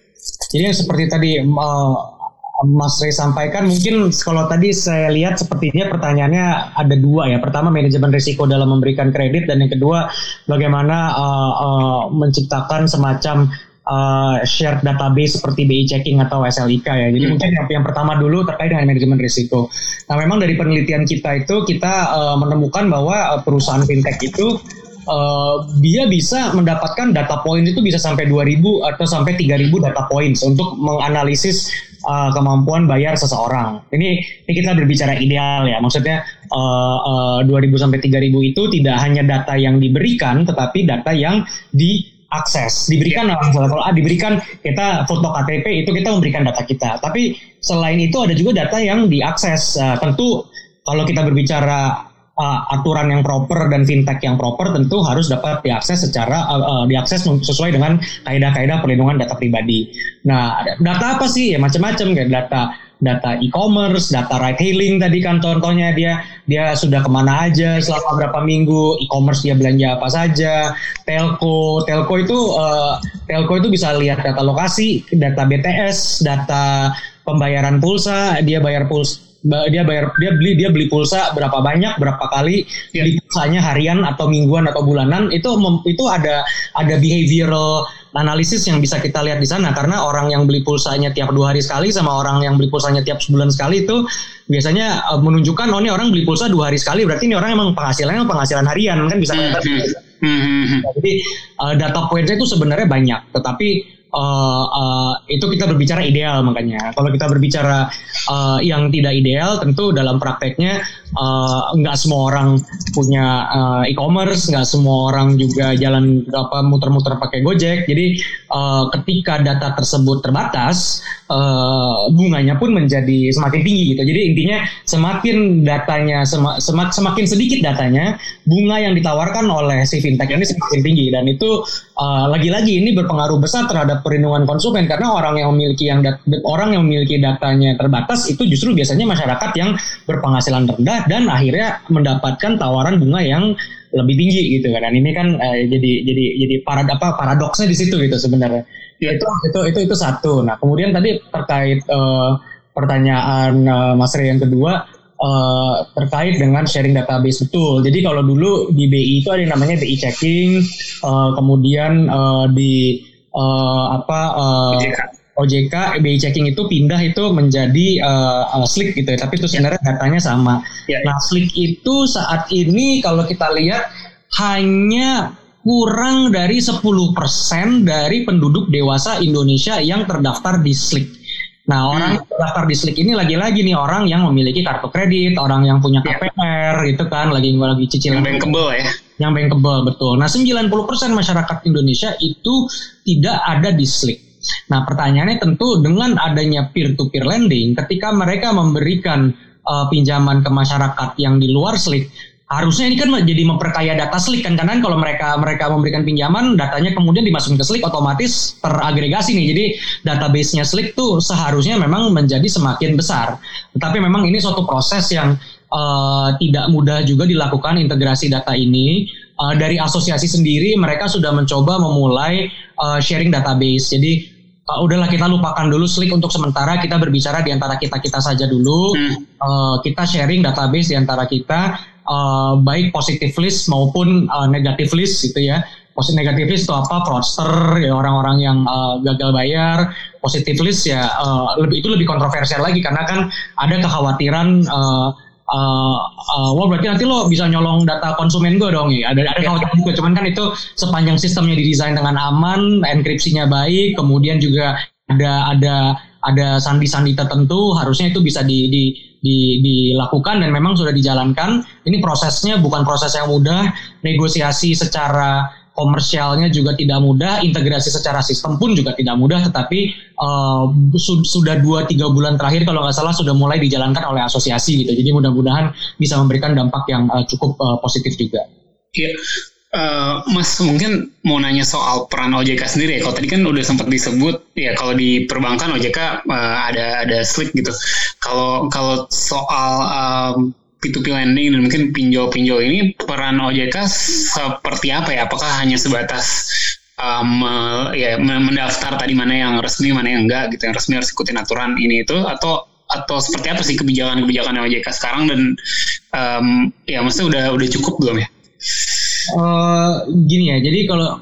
Jadi seperti tadi uh, Mas Ray sampaikan mungkin kalau tadi saya lihat sepertinya pertanyaannya ada dua ya. Pertama manajemen risiko dalam memberikan kredit dan yang kedua bagaimana uh, uh, menciptakan semacam uh, shared database seperti BI checking atau SLIK ya. Jadi hmm. mungkin yang, yang pertama dulu terkait dengan manajemen risiko. Nah memang dari penelitian kita itu kita uh, menemukan bahwa perusahaan fintech itu uh, dia bisa mendapatkan data point itu bisa sampai 2000 atau sampai 3000 data points untuk menganalisis uh, kemampuan bayar seseorang. Ini ini kita berbicara ideal ya. Maksudnya uh, uh, 2000 sampai 3000 itu tidak hanya data yang diberikan tetapi data yang di akses diberikan yeah. kalau A diberikan kita foto KTP itu kita memberikan data kita tapi selain itu ada juga data yang diakses uh, tentu kalau kita berbicara uh, aturan yang proper dan fintech yang proper tentu harus dapat diakses secara uh, uh, diakses sesuai dengan kaidah-kaidah perlindungan data pribadi. Nah, data apa sih? Ya macam-macam kayak data data e-commerce, data ride hailing tadi kan contohnya dia dia sudah ke mana aja selama berapa minggu, e-commerce dia belanja apa saja, telco, telco itu uh, telco itu bisa lihat data lokasi, data BTS, data pembayaran pulsa, dia bayar pulsa dia bayar dia beli dia beli pulsa berapa banyak berapa kali yeah. beli pulsanya harian atau mingguan atau bulanan itu itu ada ada behavioral analisis yang bisa kita lihat di sana. Karena orang yang beli pulsanya tiap dua hari sekali sama orang yang beli pulsanya tiap sebulan sekali itu biasanya uh, menunjukkan oh ini orang beli pulsa dua hari sekali berarti ini orang emang penghasilannya penghasilan harian kan bisa mm -hmm. jadi uh, data poinnya itu sebenarnya banyak. Tetapi uh, uh, itu kita berbicara ideal makanya. Kalau kita berbicara uh, yang tidak ideal, tentu dalam prakteknya uh, nggak semua orang punya uh, e-commerce, nggak semua orang juga jalan apa muter-muter pakai Gojek. Jadi uh, ketika data tersebut terbatas, uh, bunganya pun menjadi semakin tinggi gitu. Jadi intinya semakin datanya semak, semak, semakin sedikit datanya, bunga yang ditawarkan oleh si fintech ini semakin tinggi dan itu uh, lagi-lagi ini berpengaruh besar terhadap perlindungan konsumen karena orang yang memiliki yang dat orang yang memiliki datanya terbatas itu justru biasanya masyarakat yang berpenghasilan rendah dan akhirnya mendapatkan tawaran bunga yang lebih tinggi gitu kan. Dan ini kan uh, jadi jadi jadi parad apa paradoksnya di situ gitu sebenarnya. Ya, itu itu itu itu satu. Nah, kemudian tadi terkait uh, pertanyaan uh, Mas Rey yang kedua uh, terkait dengan sharing database betul. Jadi kalau dulu di BI itu ada yang namanya BI checking, uh, kemudian uh, di uh, apa uh, OJK BI checking itu pindah itu menjadi uh, uh, Slick gitu ya, tapi itu sebenarnya datanya sama. Ya, Nah, Slick itu saat ini kalau kita lihat hanya kurang dari 10% dari penduduk dewasa Indonesia yang terdaftar di Slick. Nah, hmm. orang yang terdaftar di Slick ini lagi-lagi nih orang yang memiliki kartu kredit, orang yang punya KPR ya. gitu kan, lagi lagi cicilan. Yang bankable ya. Yang bankable betul. Nah, 90% masyarakat Indonesia itu tidak ada di Slick. Nah, pertanyaannya tentu dengan adanya peer-to-peer lending, ketika mereka memberikan uh, pinjaman ke masyarakat yang di luar Slick, harusnya ini kan jadi memperkaya data Slick kan karena kalau mereka mereka memberikan pinjaman datanya kemudian dimasukin ke Slick otomatis teragregasi nih. Jadi database-nya Slick tuh seharusnya memang menjadi semakin besar. Tetapi memang ini suatu proses yang uh, tidak mudah juga dilakukan integrasi data ini. Uh, dari asosiasi sendiri mereka sudah mencoba memulai uh, sharing database. Jadi uh, udahlah kita lupakan dulu Slick untuk sementara. Kita berbicara di antara kita kita saja dulu. Hmm. uh, kita sharing database di antara kita uh, baik positif list maupun uh, negatif list gitu ya. Positif negatif list itu apa? Fraudster ya orang-orang yang uh, gagal bayar. Positif list ya uh, lebih itu lebih kontroversial lagi karena kan ada kekhawatiran uh, uh, uh, wah berarti nanti lo bisa nyolong data konsumen gue dong ya ada ada kekhawatiran juga cuman kan itu sepanjang sistemnya didesain dengan aman enkripsinya baik kemudian juga ada ada ada sandi-sandi tertentu harusnya itu bisa di, di, di, dilakukan dan memang sudah dijalankan. Ini prosesnya bukan proses yang mudah negosiasi secara komersialnya juga tidak mudah, integrasi secara sistem pun juga tidak mudah, tetapi uh, su sudah dua tiga bulan terakhir kalau nggak salah sudah mulai dijalankan oleh asosiasi gitu. Jadi mudah-mudahan bisa memberikan dampak yang uh, cukup uh, positif juga. Iya. Uh, Mas mungkin mau nanya soal peran OJK sendiri ya. Kalau tadi kan udah sempat disebut ya kalau di perbankan OJK uh, ada ada slick gitu. Kalau kalau soal um, P2P lending dan mungkin pinjol-pinjol ini peran OJK seperti apa ya? Apakah hanya sebatas um, ya mendaftar tadi mana yang resmi mana yang enggak gitu yang resmi harus ikutin aturan ini itu atau atau seperti apa sih kebijakan-kebijakan OJK sekarang dan um, ya maksudnya udah udah cukup belum ya? Uh, gini ya, jadi kalau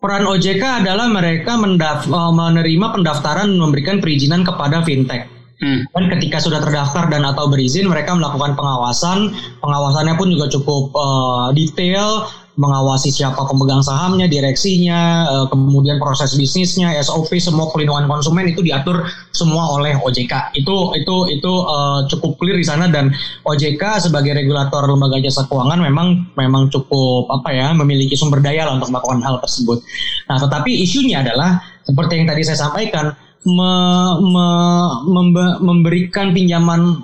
peran OJK adalah mereka mendaf uh, menerima pendaftaran memberikan perizinan kepada fintech. Hmm. Dan ketika sudah terdaftar dan atau berizin, mereka melakukan pengawasan. Pengawasannya pun juga cukup uh, detail, mengawasi siapa pemegang sahamnya, direksinya, uh, kemudian proses bisnisnya, SOP, semua pelindungan konsumen itu diatur semua oleh OJK. Itu itu itu uh, cukup clear di sana dan OJK sebagai regulator lembaga jasa keuangan memang memang cukup apa ya memiliki sumber daya lah untuk melakukan hal tersebut. Nah, tetapi isunya adalah seperti yang tadi saya sampaikan me, me, membe, memberikan pinjaman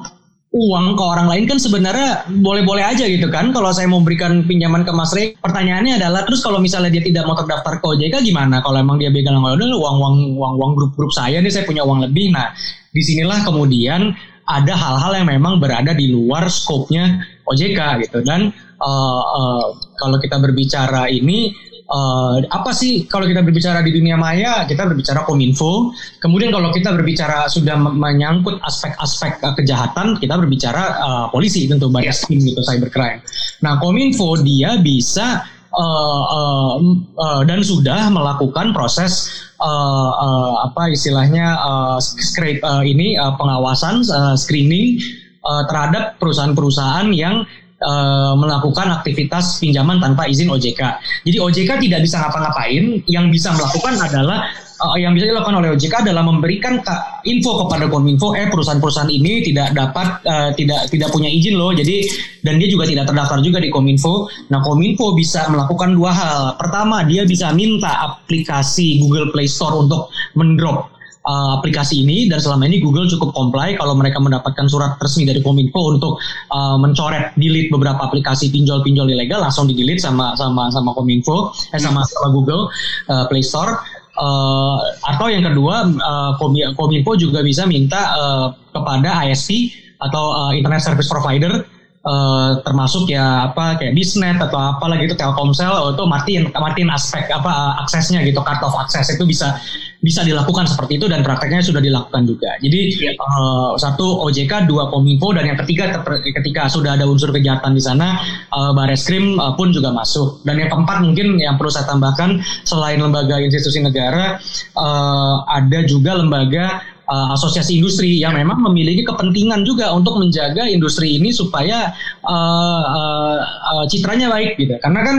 uang ke orang lain kan sebenarnya boleh-boleh aja gitu kan. Kalau saya mau berikan pinjaman ke Mas Rey pertanyaannya adalah terus kalau misalnya dia tidak mau terdaftar ke OJK gimana? Kalau emang dia begal uang uang uang uang grup-grup saya nih saya punya uang lebih. Nah di sinilah kemudian ada hal-hal yang memang berada di luar skopnya OJK gitu. Dan uh, uh, kalau kita berbicara ini uh, apa sih kalau kita berbicara di dunia maya kita berbicara kominfo. Kemudian kalau kita berbicara sudah menyangkut aspek-aspek uh, kejahatan kita berbicara uh, polisi tentu baris krim gitu cybercrime. Nah kominfo dia bisa uh, uh, uh, dan sudah melakukan proses uh, uh, apa istilahnya uh, scrape uh, ini uh, pengawasan uh, screening uh, terhadap perusahaan-perusahaan yang uh, melakukan aktivitas pinjaman tanpa izin OJK. Jadi OJK tidak bisa ngapa-ngapain, yang bisa melakukan adalah uh, yang bisa dilakukan oleh OJK adalah memberikan info kepada Kominfo, eh perusahaan-perusahaan ini tidak dapat uh, tidak tidak punya izin loh. Jadi dan dia juga tidak terdaftar juga di Kominfo. Nah, Kominfo bisa melakukan dua hal. Pertama, dia bisa minta aplikasi Google Play Store untuk mendrop uh, aplikasi ini dan selama ini Google cukup comply kalau mereka mendapatkan surat resmi dari Kominfo untuk uh, mencoret delete beberapa aplikasi pinjol-pinjol ilegal langsung di delete sama sama sama Kominfo eh sama sama Google uh, Play Store. Uh, atau yang kedua uh, Kominfo juga bisa minta uh, kepada ISP atau uh, Internet Service Provider uh, termasuk ya apa kayak Disnet atau apa lagi itu Telkomsel itu matiin matiin aspek apa uh, aksesnya gitu off akses itu bisa bisa dilakukan seperti itu dan prakteknya sudah dilakukan juga. Jadi ya. uh, satu OJK, dua Kominfo dan yang ketiga ketika sudah ada unsur kejahatan di sana uh, Bareskrim uh, pun juga masuk. Dan yang keempat mungkin yang perlu saya tambahkan selain lembaga institusi negara uh, ada juga lembaga uh, asosiasi industri yang memang memiliki kepentingan juga untuk menjaga industri ini supaya uh, uh, uh, citranya baik gitu. Karena kan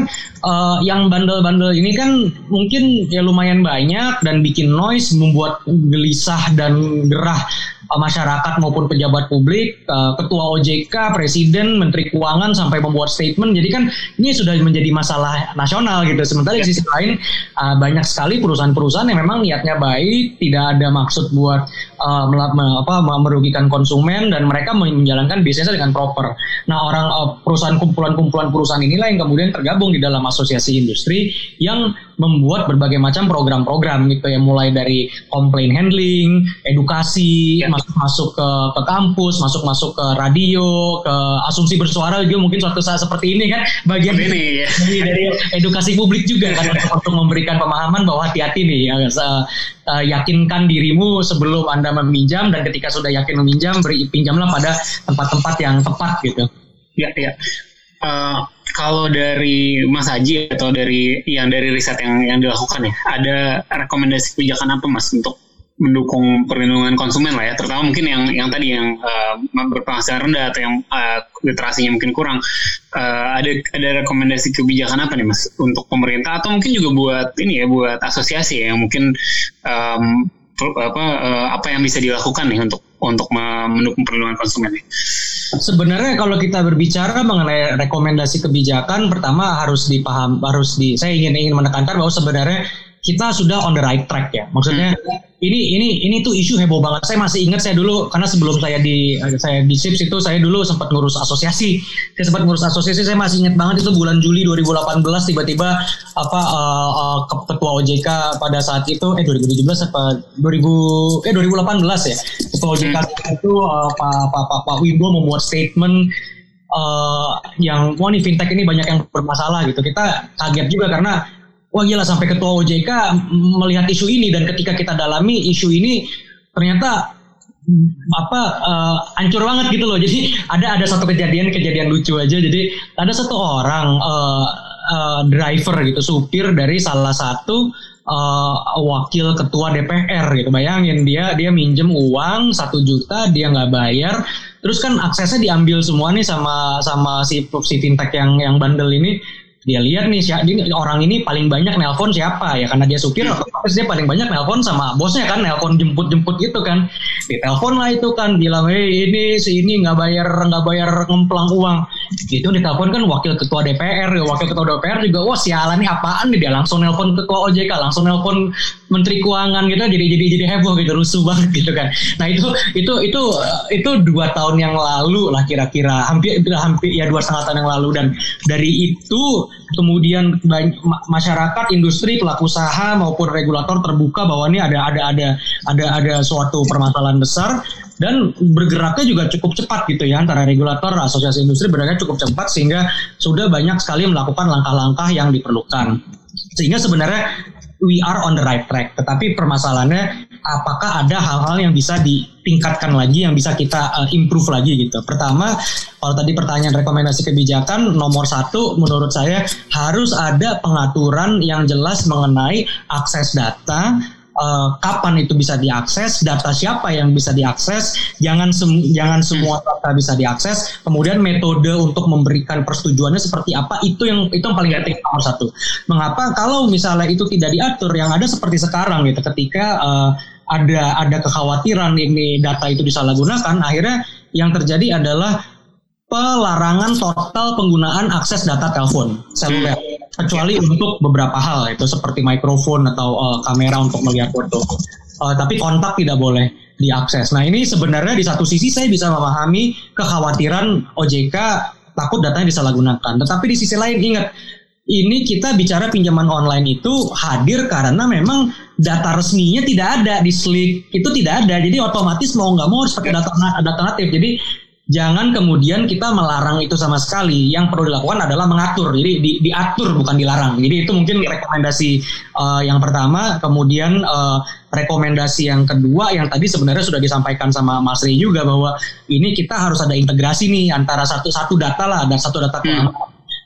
uh, yang bandel-bandel ini kan mungkin ya lumayan banyak dan bikin noise, membuat gelisah dan gerah masyarakat maupun pejabat publik, ketua OJK, presiden, menteri keuangan sampai membuat statement. Jadi kan ini sudah menjadi masalah nasional gitu. Sementara di sisi lain banyak sekali perusahaan-perusahaan yang memang niatnya baik, tidak ada maksud buat uh, apa, merugikan konsumen dan mereka menjalankan bisnisnya dengan proper. Nah orang uh, perusahaan kumpulan-kumpulan perusahaan inilah yang kemudian tergabung di dalam asosiasi industri yang membuat berbagai macam program-program gitu ya. Mulai dari complaint handling, edukasi, masuk-masuk ke ke kampus, masuk-masuk ke radio, ke asumsi bersuara juga mungkin suatu saat seperti ini kan. Bagian ini dari, dari edukasi publik juga kan untuk memberikan pemahaman bahwa hati-hati nih ya, uh, yakinkan dirimu sebelum Anda meminjam dan ketika sudah yakin meminjam beri pinjamlah pada tempat-tempat yang tepat gitu. Ya, ya. Uh, kalau dari Mas Haji atau dari yang dari riset yang yang dilakukan ya, ada rekomendasi kebijakan apa Mas untuk mendukung perlindungan konsumen lah ya, terutama mungkin yang yang tadi yang uh, berpenghasilan rendah atau yang uh, literasinya mungkin kurang. Uh, ada ada rekomendasi kebijakan apa nih mas untuk pemerintah atau mungkin juga buat ini ya buat asosiasi ya, yang mungkin um, apa apa yang bisa dilakukan nih untuk untuk mendukung perlindungan konsumen nih? Sebenarnya kalau kita berbicara mengenai rekomendasi kebijakan, pertama harus dipaham, harus di, saya ingin ingin menekankan bahwa sebenarnya kita sudah on the right track ya. Maksudnya hmm. ini ini ini tuh isu heboh banget. Saya masih ingat saya dulu karena sebelum saya di saya di SIPS itu saya dulu sempat ngurus asosiasi. Saya sempat ngurus asosiasi. Saya masih ingat banget itu bulan Juli 2018 tiba-tiba apa uh, uh, ketua OJK pada saat itu eh 2017 apa 2000 eh 2018 ya. Ketua OJK hmm. itu uh, Pak Pak Pak Pak Wibo membuat statement uh, yang wah nih fintech ini banyak yang bermasalah gitu. Kita kaget juga karena wah gila sampai ketua OJK melihat isu ini. Dan ketika kita dalami isu ini ternyata apa uh, hancur banget gitu loh. Jadi ada ada satu kejadian kejadian lucu aja. Jadi ada satu orang uh, uh, driver gitu supir dari salah satu uh, wakil ketua DPR gitu. Bayangin dia dia minjem uang satu juta dia nggak bayar. Terus kan aksesnya diambil semua nih sama sama si si fintech yang yang bandel ini dia lihat nih siapa orang ini paling banyak nelpon siapa ya karena dia supir otomatis dia paling banyak nelpon sama bosnya kan nelpon jemput jemput gitu kan. Ditelepon lah itu kan bilang eh ini si ini nggak bayar nggak bayar ngemplang uang itu ditelepon kan wakil ketua DPR ya wakil ketua DPR juga wah sialan nih apaan nih? Dia langsung nelpon ketua OJK langsung nelpon menteri keuangan gitu jadi jadi jadi heboh gitu rusuh banget gitu kan. Nah itu itu itu itu dua tahun yang lalu lah kira-kira hampir hampir ya dua setengah tahun yang lalu. Dan dari itu kemudian masyarakat, industri, pelaku usaha maupun regulator terbuka bahwa ini ada ada ada ada ada suatu permasalahan besar dan bergeraknya juga cukup cepat gitu ya antara regulator asosiasi industri bergeraknya cukup cepat sehingga sudah banyak sekali melakukan langkah-langkah yang diperlukan sehingga sebenarnya we are on the right track tetapi permasalahannya apakah ada hal-hal yang bisa ditingkatkan lagi yang bisa kita uh, improve lagi gitu. Pertama, kalau tadi pertanyaan rekomendasi kebijakan nomor satu menurut saya harus ada pengaturan yang jelas mengenai akses data Uh, kapan itu bisa diakses, data siapa yang bisa diakses, jangan sem jangan semua data bisa diakses, kemudian metode untuk memberikan persetujuannya seperti apa itu yang itu yang paling penting nomor satu. Mengapa kalau misalnya itu tidak diatur, yang ada seperti sekarang gitu, ketika uh, ada ada kekhawatiran ini data itu disalahgunakan, akhirnya yang terjadi adalah pelarangan total penggunaan akses data telepon seluler kecuali untuk beberapa hal itu seperti mikrofon atau uh, kamera untuk melihat foto. uh, tapi kontak tidak boleh diakses. Nah ini sebenarnya di satu sisi saya bisa memahami kekhawatiran OJK takut datanya disalahgunakan. Tetapi di sisi lain ingat ini kita bicara pinjaman online itu hadir karena memang data resminya tidak ada di Slick itu tidak ada jadi otomatis mau nggak mau harus pakai data data natif jadi jangan kemudian kita melarang itu sama sekali. Yang perlu dilakukan adalah mengatur. Jadi di, diatur bukan dilarang. Jadi itu mungkin rekomendasi uh, yang pertama. Kemudian uh, rekomendasi yang kedua yang tadi sebenarnya sudah disampaikan sama Mas Ri juga bahwa ini kita harus ada integrasi nih antara satu satu data lah, ada satu data. Hmm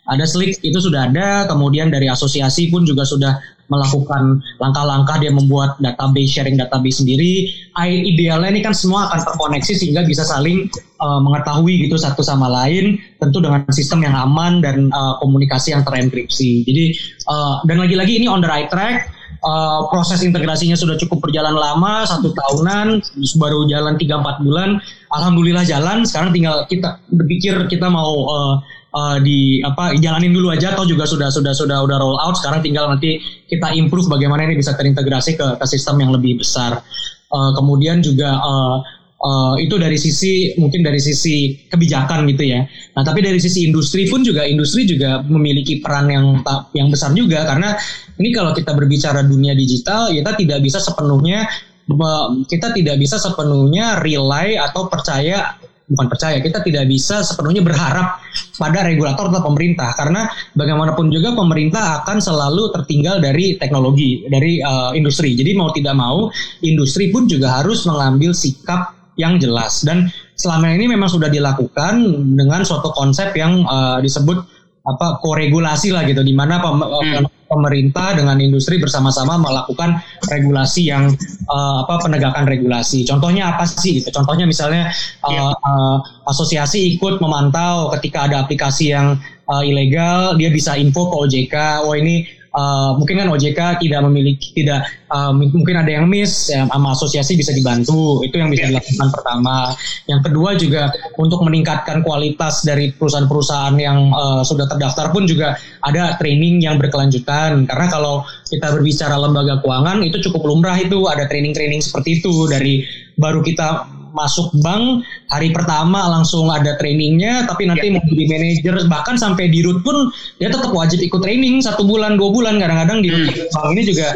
ada Slick itu sudah ada, kemudian dari asosiasi pun juga sudah melakukan langkah-langkah dia membuat database sharing database sendiri. Idealnya ini kan semua akan terkoneksi sehingga bisa saling uh, mengetahui gitu satu sama lain, tentu dengan sistem yang aman dan uh, komunikasi yang terenkripsi. Jadi uh, dan lagi-lagi ini on the right track. Uh, proses integrasinya sudah cukup berjalan lama satu tahunan baru jalan 3-4 bulan alhamdulillah jalan sekarang tinggal kita berpikir kita mau uh, uh, di apa jalanin dulu aja atau juga sudah sudah sudah udah roll out. Sekarang tinggal nanti kita improve bagaimana ini bisa terintegrasi ke, ke sistem yang lebih besar. Uh, kemudian juga uh, Uh, itu dari sisi mungkin dari sisi kebijakan gitu ya. Nah tapi dari sisi industri pun juga industri juga memiliki peran yang yang besar juga. Karena ini kalau kita berbicara dunia digital kita tidak bisa sepenuhnya kita tidak bisa sepenuhnya rely atau percaya bukan percaya kita tidak bisa sepenuhnya berharap pada regulator atau pemerintah. Karena bagaimanapun juga pemerintah akan selalu tertinggal dari teknologi dari uh, industri. Jadi mau tidak mau industri pun juga harus mengambil sikap yang jelas. Dan selama ini memang sudah dilakukan dengan suatu konsep yang uh, disebut apa koregulasi lah gitu di mana hmm pemerintah dengan industri bersama-sama melakukan regulasi yang uh, apa penegakan regulasi. Contohnya apa sih? Gitu. Contohnya misalnya uh, yeah. uh, asosiasi ikut memantau ketika ada aplikasi yang uh, ilegal, dia bisa info ke OJK. Oh ini uh, mungkin kan OJK tidak memiliki tidak uh, mungkin ada yang miss ya, sama asosiasi bisa dibantu. Itu yang bisa yeah. dilakukan pertama. Yang kedua juga untuk meningkatkan kualitas dari perusahaan-perusahaan yang uh, sudah terdaftar pun juga ada training yang berkelanjutan. Karena kalau kita berbicara lembaga keuangan itu cukup lumrah itu. Ada training-training seperti itu dari baru kita masuk bank hari pertama langsung ada trainingnya tapi nanti ya. mau jadi manajer bahkan sampai di root pun dia tetap wajib ikut training satu bulan dua bulan kadang-kadang di root hmm. bank ini juga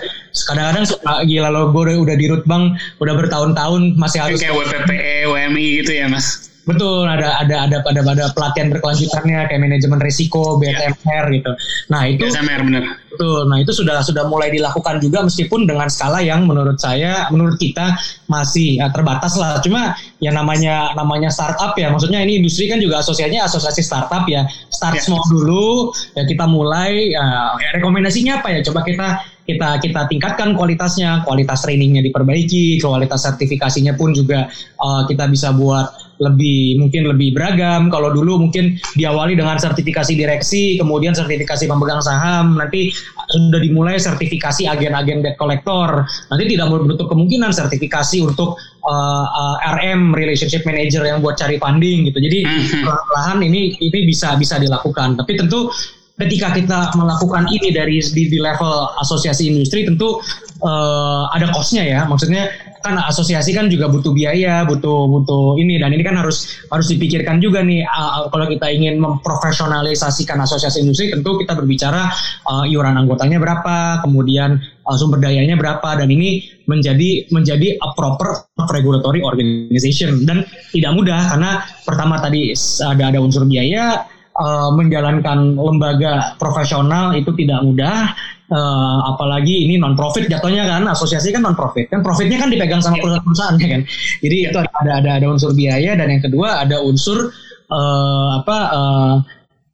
kadang-kadang gila lo gue udah di root bank udah bertahun-tahun masih harus kayak WPPE WMI gitu ya mas Betul, ada ada ada pada pada pelatihan berkelanjutannya kayak manajemen risiko, BSMR ya. gitu. Nah itu BSMR benar. Betul. Nah itu sudah sudah mulai dilakukan juga meskipun dengan skala yang menurut saya, menurut kita masih ya, terbatas lah. Cuma yang namanya namanya startup ya, maksudnya ini industri kan juga asosiasinya asosiasi startup ya. Start ya. small dulu, ya kita mulai. Ya, rekomendasinya apa ya? Coba kita kita kita tingkatkan kualitasnya, kualitas trainingnya diperbaiki, kualitas sertifikasinya pun juga uh, kita bisa buat lebih mungkin lebih beragam. Kalau dulu mungkin diawali dengan sertifikasi direksi, kemudian sertifikasi pemegang saham, nanti sudah dimulai sertifikasi agen-agen debt collector. Nanti tidak menutup kemungkinan sertifikasi untuk uh, uh, RM relationship manager yang buat cari funding gitu. Jadi mhm. perlahan ini ini bisa bisa dilakukan. Tapi tentu ketika kita melakukan ini dari di, di level asosiasi industri tentu uh, ada costnya ya maksudnya kan asosiasi kan juga butuh biaya butuh butuh ini dan ini kan harus harus dipikirkan juga nih uh, kalau kita ingin memprofesionalisasikan asosiasi industri tentu kita berbicara uh, iuran anggotanya berapa kemudian uh, sumber dayanya berapa dan ini menjadi menjadi a proper regulatory organization. Dan tidak mudah karena pertama tadi ada ada unsur biaya uh, menjalankan lembaga profesional itu tidak mudah uh, apalagi ini non profit jatuhnya kan asosiasi kan non profit kan profitnya kan dipegang sama perusahaan-perusahaan ya kan. Jadi itu ada ada ada unsur biaya dan yang kedua ada unsur uh, apa uh,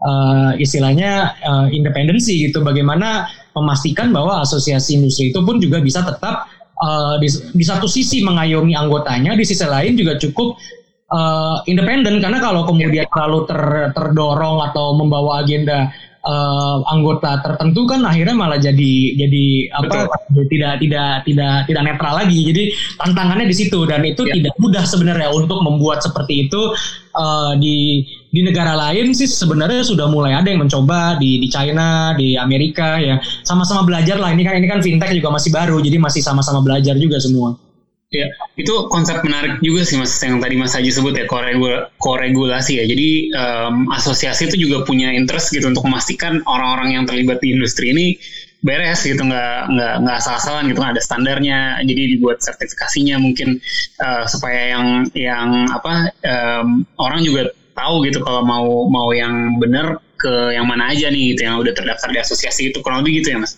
uh, istilahnya uh, independensi gitu. Bagaimana memastikan bahwa asosiasi industri itu pun juga bisa tetap uh, di, di satu sisi mengayomi anggotanya di sisi lain juga cukup uh, independen. Karena kalau kemudian terlalu ter, terdorong atau membawa agenda uh, anggota tertentu kan akhirnya malah jadi jadi apa Betul. tidak tidak tidak tidak netral lagi jadi tantangannya di situ dan itu ya. tidak mudah sebenarnya untuk membuat seperti itu uh, di di negara lain sih sebenarnya sudah mulai ada yang mencoba di di China di Amerika ya sama-sama belajar lah ini kan ini kan fintech juga masih baru jadi masih sama-sama belajar juga semua Ya, itu konsep menarik juga sih mas yang tadi mas Haji sebut ya koregulasi ya. Jadi um, asosiasi itu juga punya interest gitu untuk memastikan orang-orang yang terlibat di industri ini beres gitu nggak nggak nggak asal-asalan gitu ada standarnya jadi dibuat sertifikasinya mungkin uh, supaya yang yang apa um, orang juga tahu gitu kalau mau mau yang benar ke yang mana aja nih gitu yang udah terdaftar di asosiasi itu kurang lebih gitu ya mas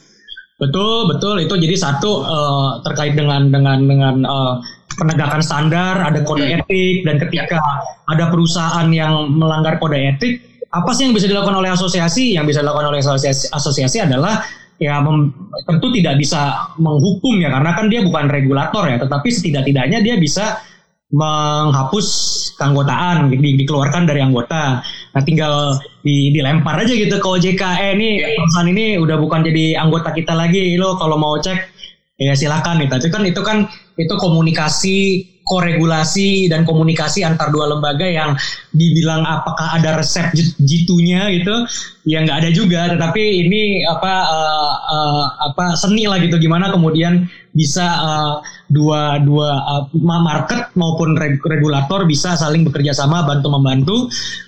Betul, betul. Itu jadi satu uh, terkait dengan dengan dengan uh, penegakan standar, ada kode hmm. etik dan ketika ada perusahaan yang melanggar kode etik, apa sih yang bisa dilakukan oleh asosiasi? Yang bisa dilakukan oleh asosiasi, asosiasi adalah ya mem, tentu tidak bisa menghukum ya karena kan dia bukan regulator ya, tetapi setidak-tidaknya dia bisa menghapus keanggotaan di, dikeluarkan dari anggota. Nah tinggal di, dilempar aja gitu ke OJK. Eh ini perusahaan ini udah bukan jadi anggota kita lagi. Lo kalau mau cek ya silakan nih. Tapi kan itu kan itu komunikasi koregulasi dan komunikasi antar dua lembaga yang dibilang apakah ada resep jitunya gitu ya nggak ada juga. Tetapi ini apa uh, uh, apa seni lah gitu. Gimana kemudian bisa uh, dua dua uh, market maupun regulator bisa saling bekerja sama bantu membantu.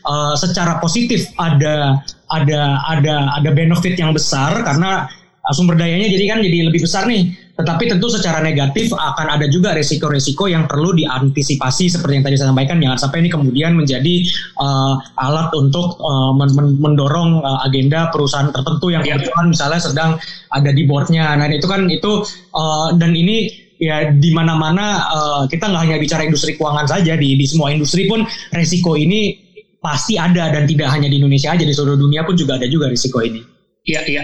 Uh, secara positif ada ada ada ada benefit yang besar karena sumber dayanya jadi kan jadi lebih besar nih tetapi tentu secara negatif akan ada juga resiko-resiko yang perlu diantisipasi seperti yang tadi saya sampaikan. Jangan sampai ini kemudian menjadi uh, alat untuk uh, mendorong uh, agenda perusahaan tertentu yang ya. kebetulan misalnya sedang ada di boardnya. Nah itu kan itu uh, dan ini ya di mana-mana uh, kita nggak hanya bicara industri keuangan saja di di semua industri pun resiko ini pasti ada dan tidak hanya di Indonesia aja di seluruh dunia pun juga ada juga risiko ini. Iya iya.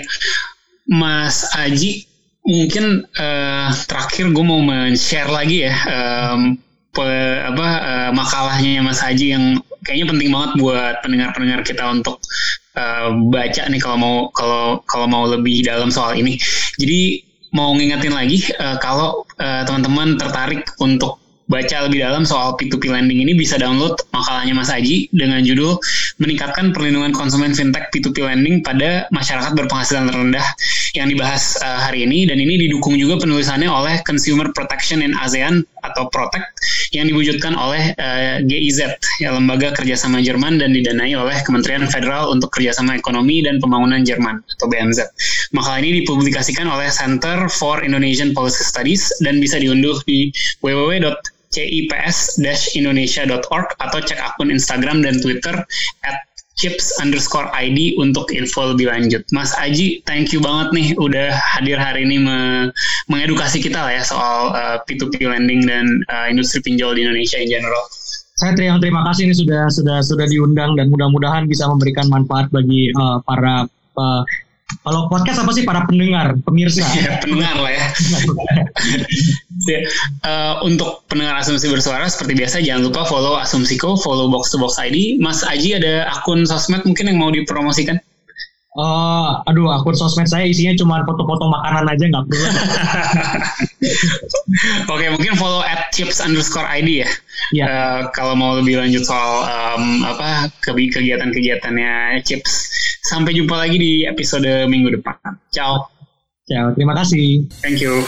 Mas Aji mungkin uh, terakhir gue mau men-share lagi ya um, pe, apa uh, makalahnya Mas Haji yang kayaknya penting banget buat pendengar-pendengar kita untuk uh, baca nih kalau mau kalau kalau mau lebih dalam soal ini. Jadi mau ngingetin lagi uh, kalau uh, teman-teman tertarik untuk baca lebih dalam soal P2P lending ini bisa download makalahnya Mas Aji dengan judul meningkatkan perlindungan konsumen fintech P2P lending pada masyarakat berpenghasilan rendah yang dibahas uh, hari ini dan ini didukung juga penulisannya oleh Consumer Protection in ASEAN atau Protect yang diwujudkan oleh uh, eh, GIZ ya lembaga kerjasama Jerman dan didanai oleh Kementerian Federal untuk Kerjasama Ekonomi dan Pembangunan Jerman atau BMZ. Makalah ini dipublikasikan oleh Center for Indonesian Policy Studies dan bisa diunduh di www cips-indonesia.org atau cek akun Instagram dan Twitter chips underscore ID untuk info lebih lanjut. Mas Aji, thank you banget nih udah hadir hari ini me mengedukasi kita lah ya soal uh, P2P lending dan uh, industri pinjol di Indonesia in general. Saya terima, terima kasih ini sudah sudah sudah diundang dan mudah-mudahan bisa memberikan manfaat bagi uh, para uh, kalau podcast apa sih para pendengar, pemirsa? Ya, pendengar lah ya. uh, untuk pendengar asumsi bersuara seperti biasa jangan lupa follow Asumsiko, follow Box to Box ID. Mas Aji ada akun sosmed mungkin yang mau dipromosikan? Uh, aduh, akun sosmed saya isinya cuma foto-foto makanan aja nggak perlu. Oke, mungkin follow at chips underscore ID ya. Yeah. Uh, kalau mau lebih lanjut soal um, apa kegiatan-kegiatannya chips. Sampai jumpa lagi di episode minggu depan. Ciao. Ciao, terima kasih. Thank you.